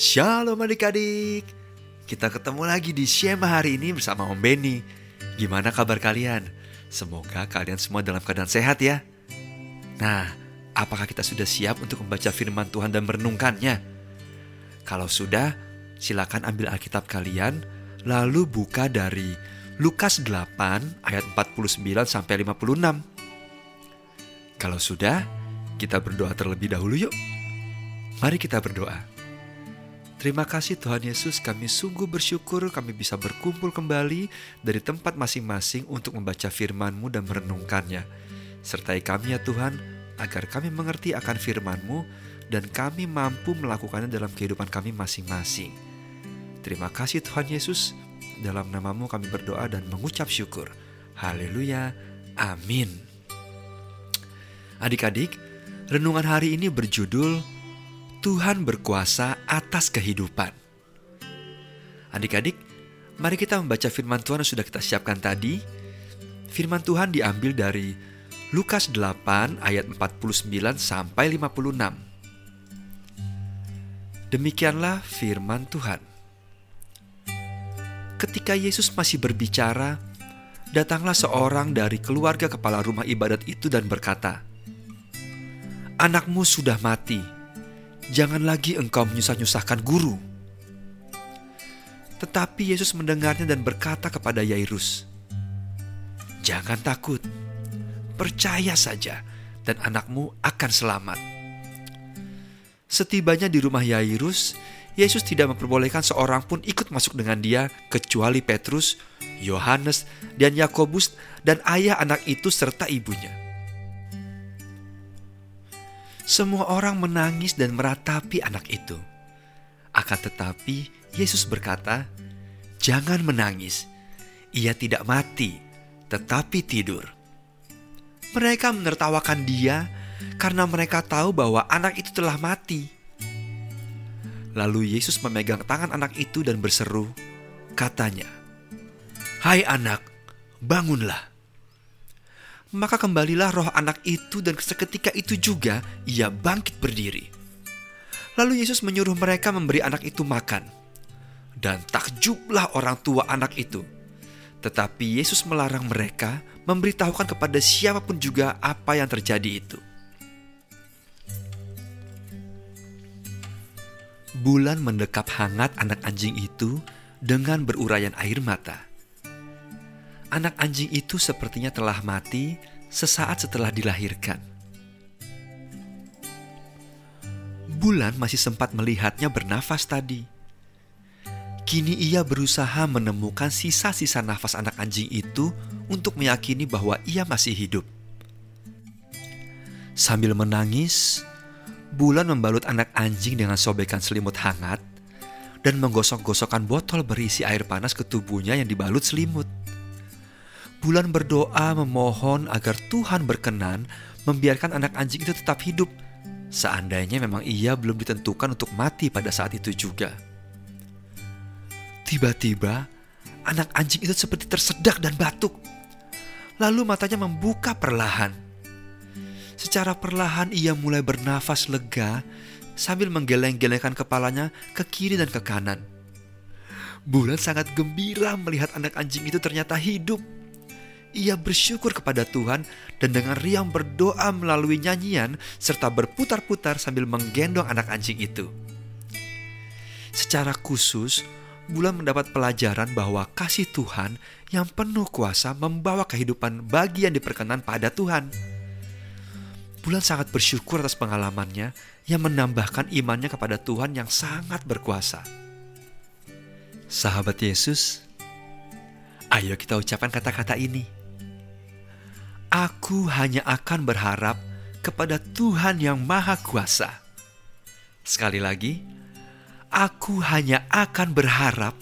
Shalom adik-adik Kita ketemu lagi di Shema hari ini bersama Om Benny Gimana kabar kalian? Semoga kalian semua dalam keadaan sehat ya Nah, apakah kita sudah siap untuk membaca firman Tuhan dan merenungkannya? Kalau sudah, silakan ambil Alkitab kalian Lalu buka dari Lukas 8 ayat 49 sampai 56 Kalau sudah, kita berdoa terlebih dahulu yuk Mari kita berdoa. Terima kasih Tuhan Yesus, kami sungguh bersyukur kami bisa berkumpul kembali dari tempat masing-masing untuk membaca firman-Mu dan merenungkannya. Sertai kami ya Tuhan, agar kami mengerti akan firman-Mu dan kami mampu melakukannya dalam kehidupan kami masing-masing. Terima kasih Tuhan Yesus, dalam namamu kami berdoa dan mengucap syukur. Haleluya, amin. Adik-adik, renungan hari ini berjudul Tuhan berkuasa atas kehidupan. Adik-adik, mari kita membaca firman Tuhan yang sudah kita siapkan tadi. Firman Tuhan diambil dari Lukas 8 ayat 49 sampai 56. Demikianlah firman Tuhan. Ketika Yesus masih berbicara, datanglah seorang dari keluarga kepala rumah ibadat itu dan berkata, "Anakmu sudah mati." Jangan lagi engkau menyusah-nyusahkan guru. Tetapi Yesus mendengarnya dan berkata kepada Yairus, Jangan takut, percaya saja dan anakmu akan selamat. Setibanya di rumah Yairus, Yesus tidak memperbolehkan seorang pun ikut masuk dengan dia kecuali Petrus, Yohanes, dan Yakobus dan ayah anak itu serta ibunya. Semua orang menangis dan meratapi anak itu. Akan tetapi, Yesus berkata, "Jangan menangis. Ia tidak mati, tetapi tidur." Mereka menertawakan dia karena mereka tahu bahwa anak itu telah mati. Lalu Yesus memegang tangan anak itu dan berseru, katanya, "Hai anak, bangunlah." Maka kembalilah roh anak itu dan seketika itu juga ia bangkit berdiri. Lalu Yesus menyuruh mereka memberi anak itu makan. Dan takjublah orang tua anak itu. Tetapi Yesus melarang mereka memberitahukan kepada siapa pun juga apa yang terjadi itu. Bulan mendekap hangat anak anjing itu dengan berurayan air mata anak anjing itu sepertinya telah mati sesaat setelah dilahirkan. Bulan masih sempat melihatnya bernafas tadi. Kini ia berusaha menemukan sisa-sisa nafas anak anjing itu untuk meyakini bahwa ia masih hidup. Sambil menangis, Bulan membalut anak anjing dengan sobekan selimut hangat dan menggosok-gosokkan botol berisi air panas ke tubuhnya yang dibalut selimut. Bulan berdoa memohon agar Tuhan berkenan membiarkan anak anjing itu tetap hidup, seandainya memang ia belum ditentukan untuk mati pada saat itu juga. Tiba-tiba, anak anjing itu seperti tersedak dan batuk. Lalu matanya membuka perlahan. Secara perlahan ia mulai bernafas lega sambil menggeleng-gelengkan kepalanya ke kiri dan ke kanan. Bulan sangat gembira melihat anak anjing itu ternyata hidup ia bersyukur kepada Tuhan dan dengan riang berdoa melalui nyanyian serta berputar-putar sambil menggendong anak anjing itu. Secara khusus, Bulan mendapat pelajaran bahwa kasih Tuhan yang penuh kuasa membawa kehidupan bagi yang diperkenan pada Tuhan. Bulan sangat bersyukur atas pengalamannya yang menambahkan imannya kepada Tuhan yang sangat berkuasa. Sahabat Yesus, ayo kita ucapkan kata-kata ini. Aku hanya akan berharap kepada Tuhan yang Maha Kuasa. Sekali lagi, aku hanya akan berharap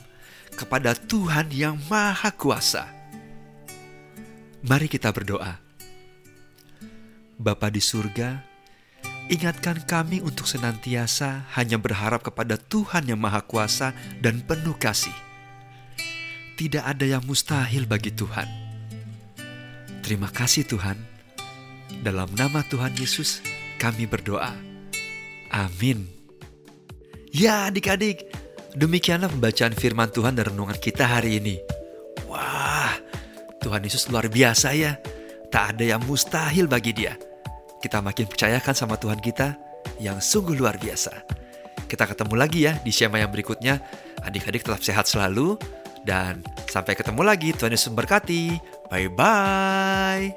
kepada Tuhan yang Maha Kuasa. Mari kita berdoa. Bapa di surga, ingatkan kami untuk senantiasa hanya berharap kepada Tuhan yang Maha Kuasa dan penuh kasih. Tidak ada yang mustahil bagi Tuhan Terima kasih Tuhan. Dalam nama Tuhan Yesus kami berdoa. Amin. Ya adik-adik, demikianlah pembacaan firman Tuhan dan renungan kita hari ini. Wah, Tuhan Yesus luar biasa ya. Tak ada yang mustahil bagi dia. Kita makin percayakan sama Tuhan kita yang sungguh luar biasa. Kita ketemu lagi ya di Shema yang berikutnya. Adik-adik tetap sehat selalu. Dan sampai ketemu lagi. Tuhan Yesus memberkati. Bye-bye.